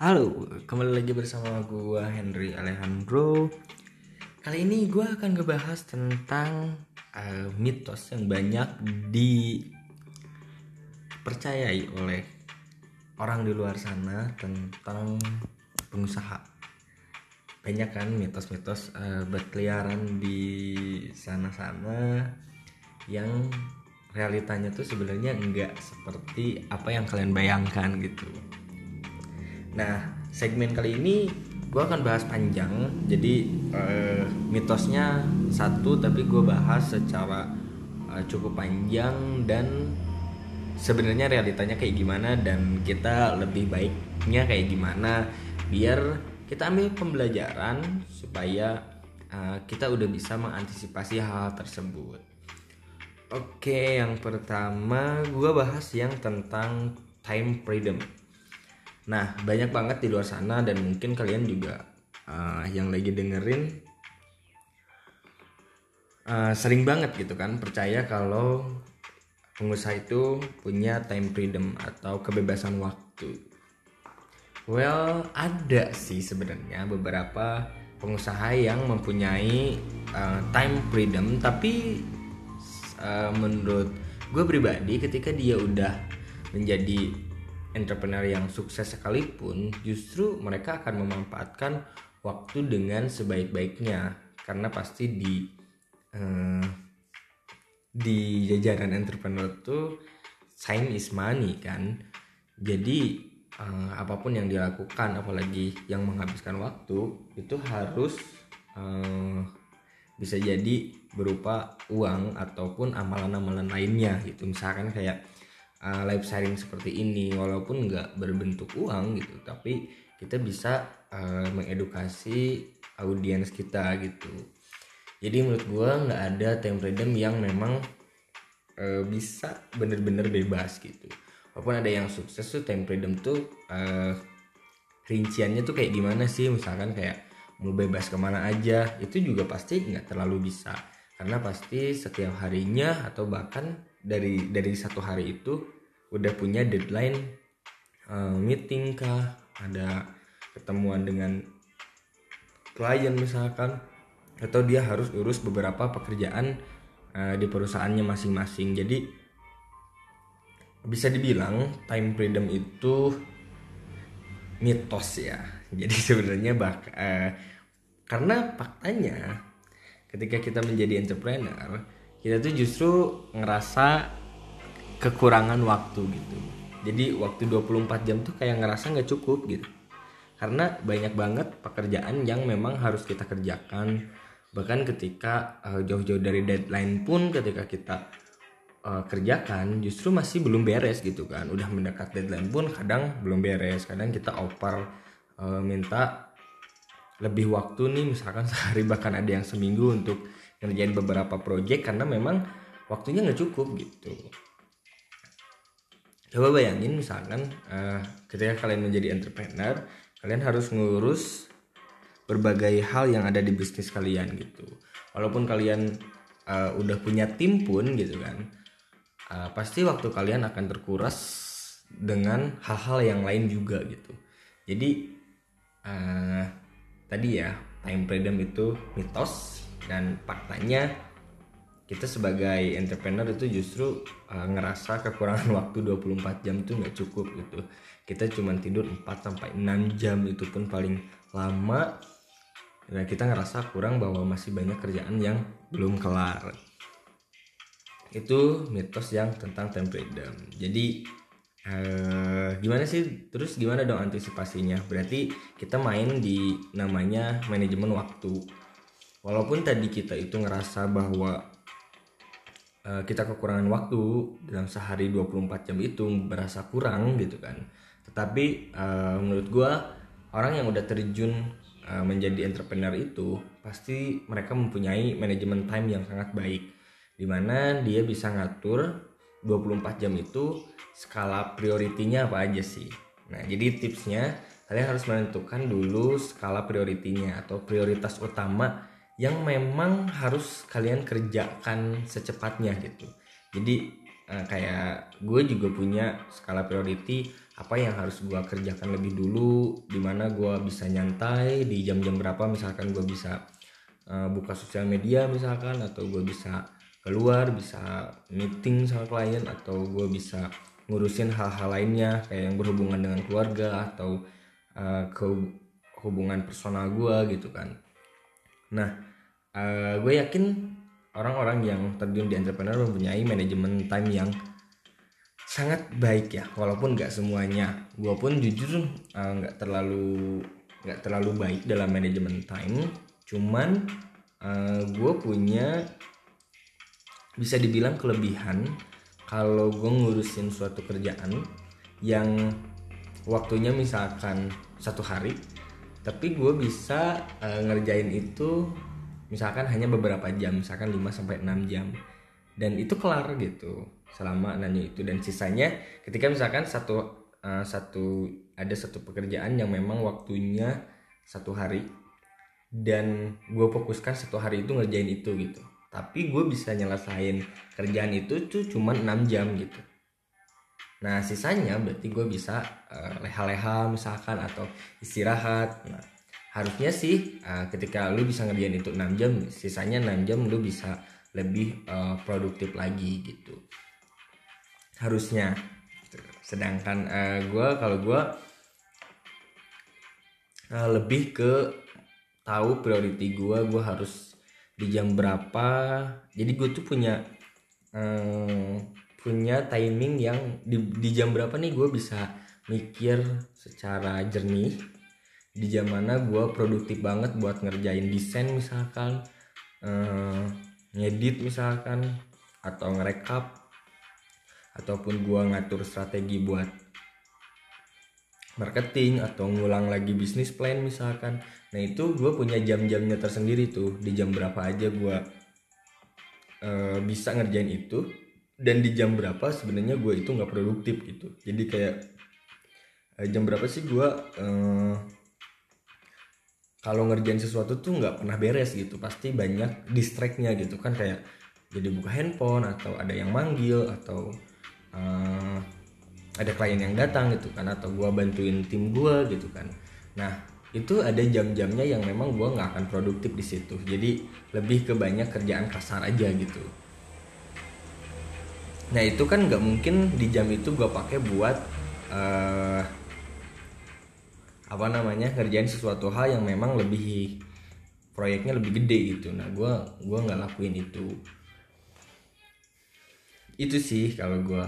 Halo, kembali lagi bersama gua Henry Alejandro. Kali ini gua akan ngebahas tentang uh, mitos yang banyak dipercayai oleh orang di luar sana tentang pengusaha. Banyak kan mitos-mitos uh, berkeliaran di sana-sana yang realitanya tuh sebenarnya enggak seperti apa yang kalian bayangkan gitu. Nah, segmen kali ini gue akan bahas panjang. Jadi uh, mitosnya satu, tapi gue bahas secara uh, cukup panjang dan sebenarnya realitanya kayak gimana dan kita lebih baiknya kayak gimana biar kita ambil pembelajaran supaya uh, kita udah bisa mengantisipasi hal, -hal tersebut. Oke, yang pertama gue bahas yang tentang time freedom Nah, banyak banget di luar sana dan mungkin kalian juga uh, yang lagi dengerin uh, sering banget gitu kan percaya kalau pengusaha itu punya time freedom atau kebebasan waktu. Well, ada sih sebenarnya beberapa pengusaha yang mempunyai uh, time freedom tapi uh, menurut gue pribadi ketika dia udah menjadi entrepreneur yang sukses sekalipun justru mereka akan memanfaatkan waktu dengan sebaik-baiknya. Karena pasti di uh, di jajaran entrepreneur tuh time is money kan? Jadi uh, apa pun yang dilakukan apalagi yang menghabiskan waktu itu harus uh, bisa jadi berupa uang ataupun amalan-amalan lainnya gitu. Misalkan kayak uh, live sharing seperti ini walaupun nggak berbentuk uang gitu tapi kita bisa uh, mengedukasi audiens kita gitu. Jadi menurut gue nggak ada time freedom yang memang uh, bisa bener-bener bebas gitu. Walaupun ada yang sukses tuh time freedom tuh uh, rinciannya tuh kayak gimana sih? Misalkan kayak mau bebas ke mana aja itu juga pasti nggak terlalu bisa. Karena pasti setiap harinya atau bahkan dari dari satu hari itu udah punya deadline uh, meeting kah? Ada ketemuan dengan klien misalkan? Atau dia harus urus beberapa pekerjaan uh, di perusahaannya masing-masing? Jadi bisa dibilang time freedom itu mitos ya. Jadi sebenarnya bak uh, karena faktanya ketika kita menjadi entrepreneur kita tuh justru ngerasa kekurangan waktu gitu. Jadi waktu 24 jam tuh kayak ngerasa nggak cukup gitu. Karena banyak banget pekerjaan yang memang harus kita kerjakan. Bahkan ketika uh, jauh-jauh dari deadline pun ketika kita uh, kerjakan justru masih belum beres gitu kan. Udah mendekat deadline pun kadang belum beres. Kadang kita oper uh, minta lebih waktu nih. Misalkan sehari bahkan ada yang seminggu untuk ngerjain beberapa project karena memang waktunya nggak cukup gitu. Coba bayangin misalkan uh, ketika kalian menjadi entrepreneur kalian harus ngurus berbagai hal yang ada di bisnis kalian gitu. Walaupun kalian uh, udah punya tim pun gitu kan uh, pasti waktu kalian akan terkuras dengan hal-hal yang lain juga gitu. Jadi uh, tadi ya time freedom itu mitos dan faktanya kita sebagai entrepreneur itu justru uh, ngerasa kekurangan waktu 24 jam itu nggak cukup gitu. Kita cuma tidur 4 sampai 6 jam itu pun paling lama. Dan kita ngerasa kurang bahwa masih banyak kerjaan yang belum kelar. Itu mitos yang tentang time freedom jadi Uh, gimana sih? Terus gimana dong antisipasinya? Berarti kita main di namanya manajemen waktu walaupun tadi kita itu ngerasa bahwa uh, kita kekurangan waktu dalam sehari 24 jam itu berasa kurang gitu kan. Tetapi uh, menurut gue orang yang udah terjun uh, menjadi entrepreneur itu pasti mereka mempunyai manajemen time yang sangat baik. Di mana dia bisa ngatur 24 jam itu skala prioritinya apa aja sih. Nah jadi tipsnya kalian harus menentukan dulu skala prioritinya atau prioritas utama yang memang harus kalian kerjakan secepatnya gitu. Jadi uh, kayak gue juga punya skala priority apa yang harus gue kerjakan lebih dulu di mana gue bisa nyantai di jam-jam berapa misalkan gue bisa uh, buka sosial media misalkan atau gue bisa keluar bisa meeting sama klien atau gue bisa ngurusin hal-hal lainnya kayak yang berhubungan dengan keluarga atau uh, ke hubungan personal gue gitu kan. Nah uh, gue yakin orang-orang yang terjun di entrepreneur mempunyai manajemen time yang sangat baik ya. Walaupun nggak semuanya. Gue pun jujur eh, nggak uh, terlalu nggak terlalu baik dalam manajemen time. Cuman uh, eh, gue punya bisa dibilang kelebihan kalau gue ngurusin suatu kerjaan yang waktunya misalkan satu hari tapi gue bisa uh, ngerjain itu misalkan hanya beberapa jam misalkan 5 sampai 6 jam. Dan itu kelar gitu selama nanya itu. Dan sisanya ketika misalkan satu uh, satu ada satu pekerjaan yang memang waktunya satu hari dan gue fokuskan satu hari itu ngerjain itu gitu. Tapi gue bisa nyelesain kerjaan itu tuh cuma 6 jam gitu. Nah sisanya berarti gue bisa uh, leha-leha misalkan atau istirahat. Nah harusnya sih uh, ketika lu bisa ngerjain itu 6 jam sisanya 6 jam lu bisa lebih uh, produktif lagi gitu. Harusnya. Sedangkan uh, eh, gue kalau gue uh, lebih ke tahu priority gue gue harus di jam berapa. Jadi gue tuh punya uh, punya timing yang di, di jam berapa nih gue bisa mikir secara jernih di jam mana gue produktif banget buat ngerjain desain misalkan uh, ngedit misalkan atau ngerekap ataupun gua ngatur strategi buat marketing atau ngulang lagi bisnis plan misalkan. Nah itu gue punya jam-jamnya tersendiri tuh di jam berapa aja gue uh, bisa ngerjain itu dan di jam berapa sebenarnya gue itu nggak produktif gitu. Jadi kayak uh, jam berapa sih gue uh, kalau ngerjain sesuatu tuh nggak pernah beres gitu. Pasti banyak distractnya gitu kan kayak jadi buka handphone atau ada yang manggil atau uh, ada klien yang datang gitu kan atau gue bantuin tim gue gitu kan. Nah itu ada jam-jamnya yang memang gue nggak akan produktif di situ. Jadi lebih ke banyak kerjaan kasar aja gitu. Nah itu kan nggak mungkin di jam itu gue pakai buat uh, apa namanya kerjain sesuatu hal yang memang lebih proyeknya lebih gede gitu. Nah gue gua nggak lakuin itu. Itu sih kalau gue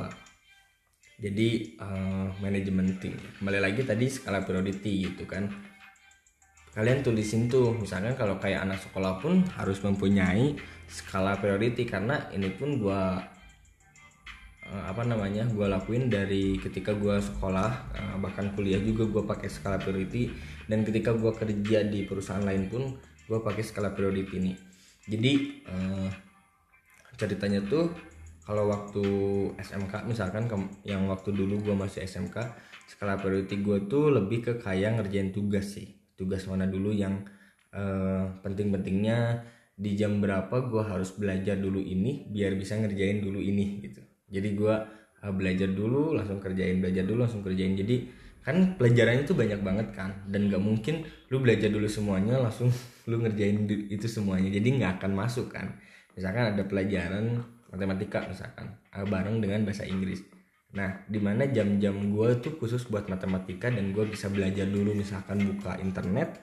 jadi uh, manajemen tim. Kembali lagi tadi skala priority gitu kan. Kalian tulisin tuh misalnya kalau kayak anak sekolah pun harus mempunyai skala priority karena ini pun gue uh, apa namanya gue lakuin dari ketika gue sekolah uh, bahkan kuliah juga gue pakai skala priority. Dan ketika gue kerja di perusahaan lain pun gue pakai skala priority ini. Jadi uh, ceritanya tuh kalau waktu SMK misalkan yang waktu dulu gue masih SMK skala priority gue tuh lebih ke kayak ngerjain tugas sih. Tugas mana dulu yang penting-pentingnya di jam berapa gue harus belajar dulu ini biar bisa ngerjain dulu ini gitu jadi gue uh, belajar dulu langsung kerjain belajar dulu langsung kerjain. Jadi kan pelajarannya tuh banyak banget kan? Dan gak mungkin lu belajar dulu semuanya langsung lu ngerjain itu semuanya. Jadi nggak akan masuk kan? Misalkan ada pelajaran matematika misalkan uh, bareng dengan bahasa Inggris. Nah di mana jam-jam gue tuh khusus buat matematika dan gue bisa belajar dulu misalkan buka internet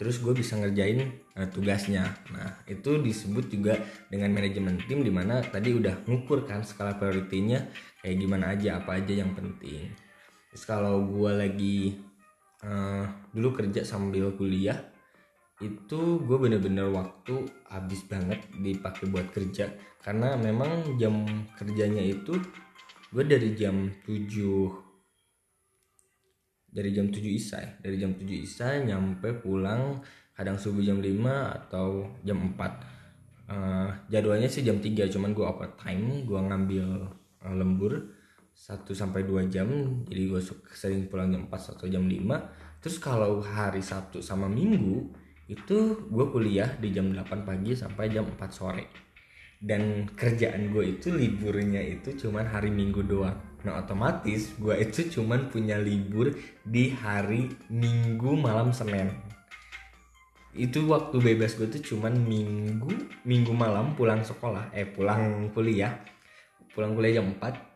terus gue bisa ngerjain uh, tugasnya. Nah itu disebut juga dengan manajemen tim di mana tadi udah ngukur kan skala prioritinya kayak gimana aja apa aja yang penting. Terus kalau gue lagi uh, dulu kerja sambil kuliah itu gue bener-bener waktu habis banget dipakai buat kerja. Karena memang jam kerjanya itu gue dari jam 7 dari jam 7 isa ya dari jam 7 isa nyampe pulang kadang subuh jam 5 atau jam 4 uh, eh, jadwalnya sih jam 3 cuman gue time gue ngambil uh, lembur 1 sampai 2 jam. Jadi gue sering pulang jam 4 atau jam 5 terus kalau hari Sabtu sama Minggu itu gue kuliah di jam 8 pagi sampai jam 4 sore. Dan kerjaan gue itu liburnya itu cuman hari minggu doang nah otomatis gue itu cuman punya libur di hari minggu malam senin. Itu waktu bebas gue tuh cuman minggu minggu malam pulang sekolah. Eh pulang kuliah. Pulang kuliah jam 4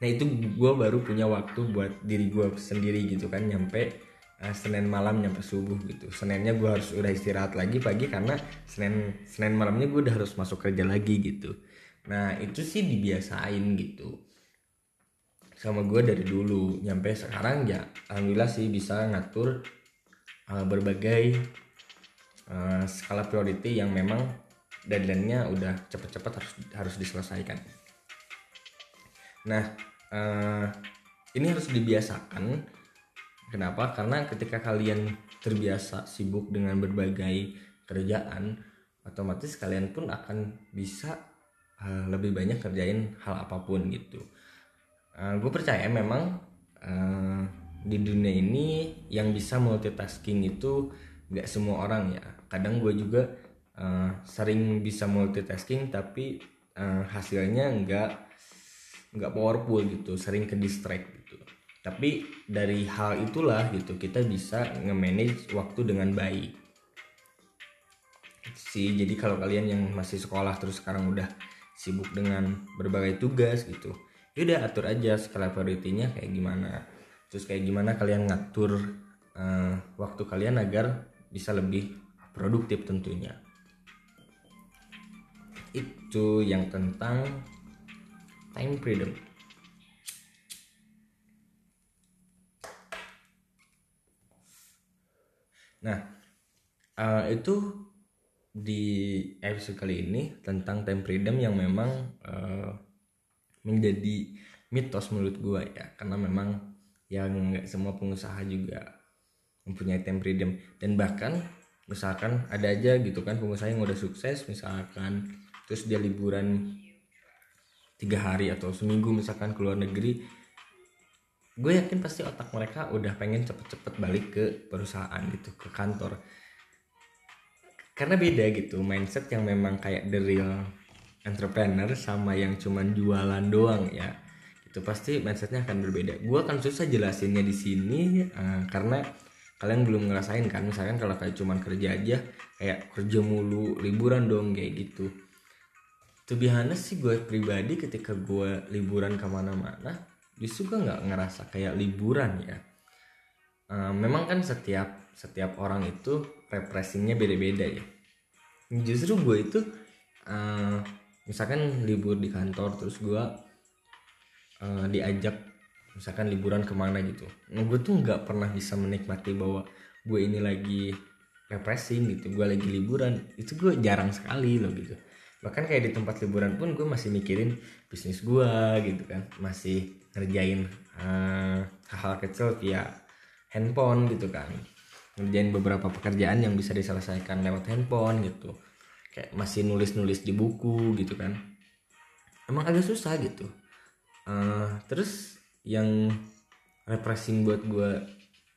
nah itu gue baru punya waktu buat diri gue sendiri gitu kan. Nyampe uh, Senin malam nyampe subuh gitu. Seninnya gue harus udah istirahat lagi pagi karena Senin Senin malamnya gue udah harus masuk kerja lagi gitu. Nah itu sih dibiasain gitu sama gue dari dulu nyampe sekarang ya alhamdulillah sih bisa ngatur uh, berbagai uh, skala priority yang memang deadline-nya udah cepet-cepet harus harus diselesaikan nah uh, ini harus dibiasakan Kenapa? Karena ketika kalian terbiasa sibuk dengan berbagai kerjaan, otomatis kalian pun akan bisa uh, lebih banyak kerjain hal apa pun gitu. Uh, gue percaya memang uh, di dunia ini yang bisa multitasking itu gak semua orang ya. Kadang gue juga uh, sering bisa multitasking tapi uh, hasilnya nggak nggak powerful gitu, sering ke distract tapi dari hal itulah gitu kita bisa nge-manage waktu dengan baik sih jadi kalau kalian yang masih sekolah terus sekarang udah sibuk dengan berbagai tugas gitu yaudah atur aja skala prioritinya kayak gimana. Terus kayak gimana kalian ngatur uh, waktu kalian agar bisa lebih produktif tentunya. Itu yang tentang time freedom. Nah, uh, itu di episode kali ini tentang time freedom yang memang uh, menjadi mitos menurut gue ya. Karena memang yang nggak semua pengusaha juga mempunyai time freedom. Dan bahkan misalkan ada aja gitu kan pengusaha yang udah sukses misalkan terus dia liburan tiga hari atau seminggu misalkan ke luar negeri gue yakin pasti otak mereka udah pengen cepet-cepet balik ke perusahaan gitu ke kantor. Karena beda gitu mindset yang memang kayak the real entrepreneur sama yang cuman jualan doang ya. Itu pasti mindsetnya akan berbeda. Gue akan susah jelasinnya di sini uh, karena kalian belum ngerasain kan. Misalkan kalau kayak cuman kerja aja kayak kerja mulu liburan dong kayak gitu. Tuh biasanya sih gue pribadi ketika gue liburan ke mana-mana justru gue nggak ngerasa kayak liburan ya. Uh, memang kan setiap setiap orang itu repressingnya beda-beda ya. Justru gue itu uh, misalkan libur di kantor terus gue uh, diajak misalkan liburan ke mana gitu. Nah gue tuh nggak pernah bisa menikmati bahwa gue ini lagi refreshing gitu gue lagi liburan. Itu gue jarang sekali loh gitu. Bahkan kayak di tempat liburan pun gue masih mikirin bisnis gue gitu kan. Masih ngerjain uh, hal-hal kecil via handphone gitu kan. Ngerjain beberapa pekerjaan yang bisa diselesaikan lewat handphone gitu kayak masih nulis-nulis di buku gitu kan. Emang agak susah gitu. Uh, terus yang refreshing buat gue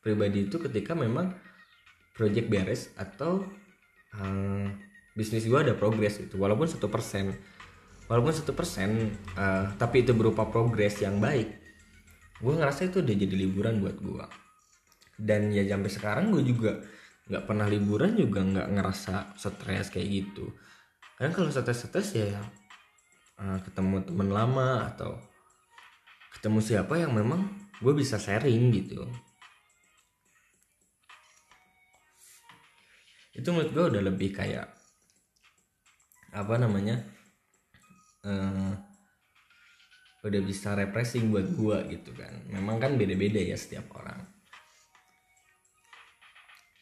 pribadi itu ketika memang project beres atau uh, bisnis gue ada progres itu walaupun satu persen. Walaupun satu persen uh, tapi itu berupa progres yang baik gue ngerasa itu udah jadi liburan buat gue dan ya sampai sekarang gue juga nggak pernah liburan juga nggak ngerasa stres kayak gitu. Kan kalau stres-stres ya uh, ketemu teman lama atau ketemu siapa yang memang gue bisa sharing gitu. Itu menurut gue udah lebih kayak apa namanya uh, udah bisa repressing buat gua gitu kan. Memang kan beda-beda ya setiap orang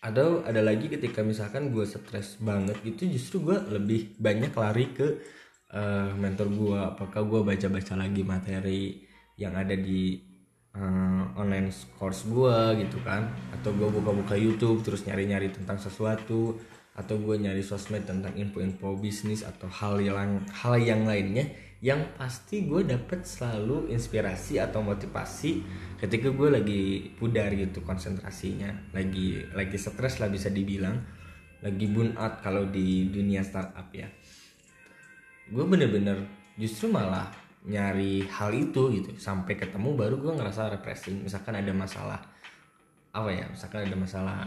ada ada lagi ketika misalkan gue stres banget gitu justru gue lebih banyak lari ke uh, mentor gue apakah gue baca-baca lagi materi yang ada di uh, online course gue gitu kan? Atau gue buka-buka YouTube terus nyari-nyari tentang sesuatu atau gue nyari sosmed tentang info-info bisnis atau hal yang hal yang lainnya yang pasti gue dapet selalu inspirasi atau motivasi ketika gue lagi pudar gitu konsentrasinya. Lagi lagi stres lah bisa dibilang. Lagi burnout kalau di dunia startup ya. Gue bener-bener justru malah nyari hal itu gitu. Sampai ketemu baru gue ngerasa refreshing. Misalkan ada masalah apa ya misalkan ada masalah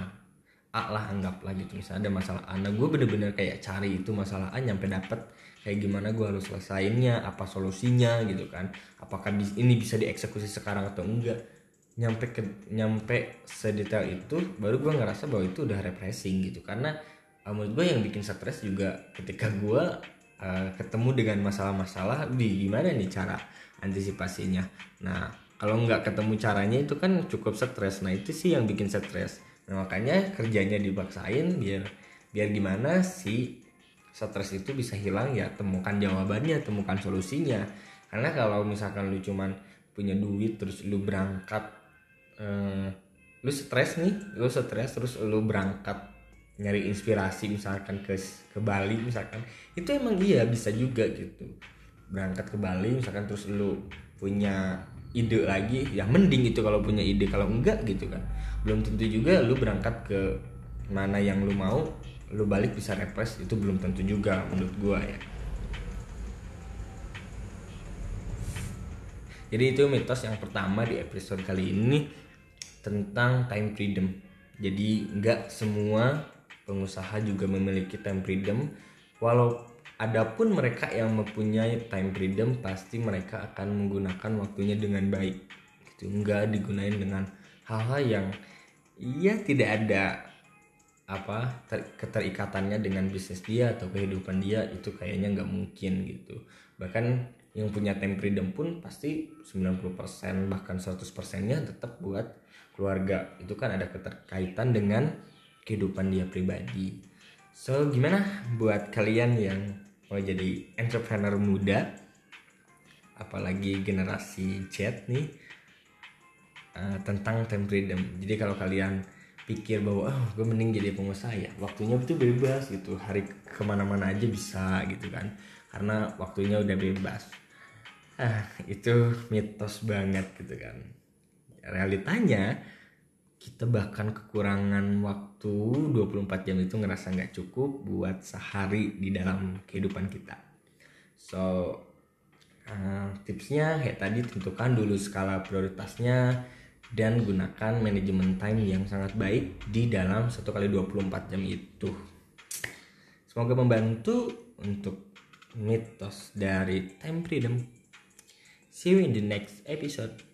A lah anggaplah gitu. Misalnya ada masalah A. Nah gue bener-bener kayak cari itu masalah A nyampe dapet. Kayak gimana gue harus selesainnya apa solusinya gitu kan. Apakah ini bisa dieksekusi sekarang atau enggak? Nyampe ke nyampe sedetail itu baru gue ngerasa bahwa itu udah refreshing gitu. Karena uh, menurut gue yang bikin stres juga ketika gue uh, ketemu dengan masalah-masalah di gimana nih cara antisipasinya? Nah kalau nggak ketemu caranya itu kan cukup stres. Nah itu sih yang bikin stres nah makanya kerjanya dipaksain biar biar gimana sih stres itu bisa hilang ya temukan jawabannya temukan solusinya. Karena kalau misalkan lu cuman punya duit terus lu berangkat uh, lu stres nih lu stres terus lu berangkat nyari inspirasi misalkan ke ke Bali misalkan itu emang iya bisa juga gitu. Berangkat ke Bali misalkan terus lu punya ide lagi ya mending itu kalau punya ide kalau enggak gitu kan belum tentu juga lu berangkat ke mana yang lu mau lu balik bisa repres itu belum tentu juga menurut gua ya jadi itu mitos yang pertama di episode kali ini tentang time freedom. Jadi nggak semua pengusaha juga memiliki time freedom. Walau adapun mereka yang mempunyai time freedom pasti mereka akan menggunakan waktunya dengan baik. Itu nggak digunakan dengan hal-hal yang ya tidak ada apa ter, keterikatannya dengan bisnis dia atau kehidupan dia itu kayaknya nggak mungkin gitu. Bahkan yang punya time freedom pun pasti 90% bahkan 100% nya tetap buat keluarga. Itu kan ada keterkaitan dengan kehidupan dia pribadi. So gimana buat kalian yang mau jadi entrepreneur muda apalagi generasi Z nih uh, tentang time freedom. Jadi kalau kalian pikir bahwa oh gue mending jadi pengusaha ya waktunya itu bebas gitu. Hari ke mana-mana aja bisa gitu kan karena waktunya udah bebas. Ah itu mitos banget gitu kan. Realitanya kita bahkan kekurangan waktu 24 jam itu ngerasa nggak cukup buat sehari di dalam kehidupan kita. So uh, tipsnya kayak tadi tentukan dulu skala prioritasnya dan gunakan manajemen time yang sangat baik di dalam satu kali 24 jam itu. Semoga membantu untuk mitos dari time freedom. See you in the next episode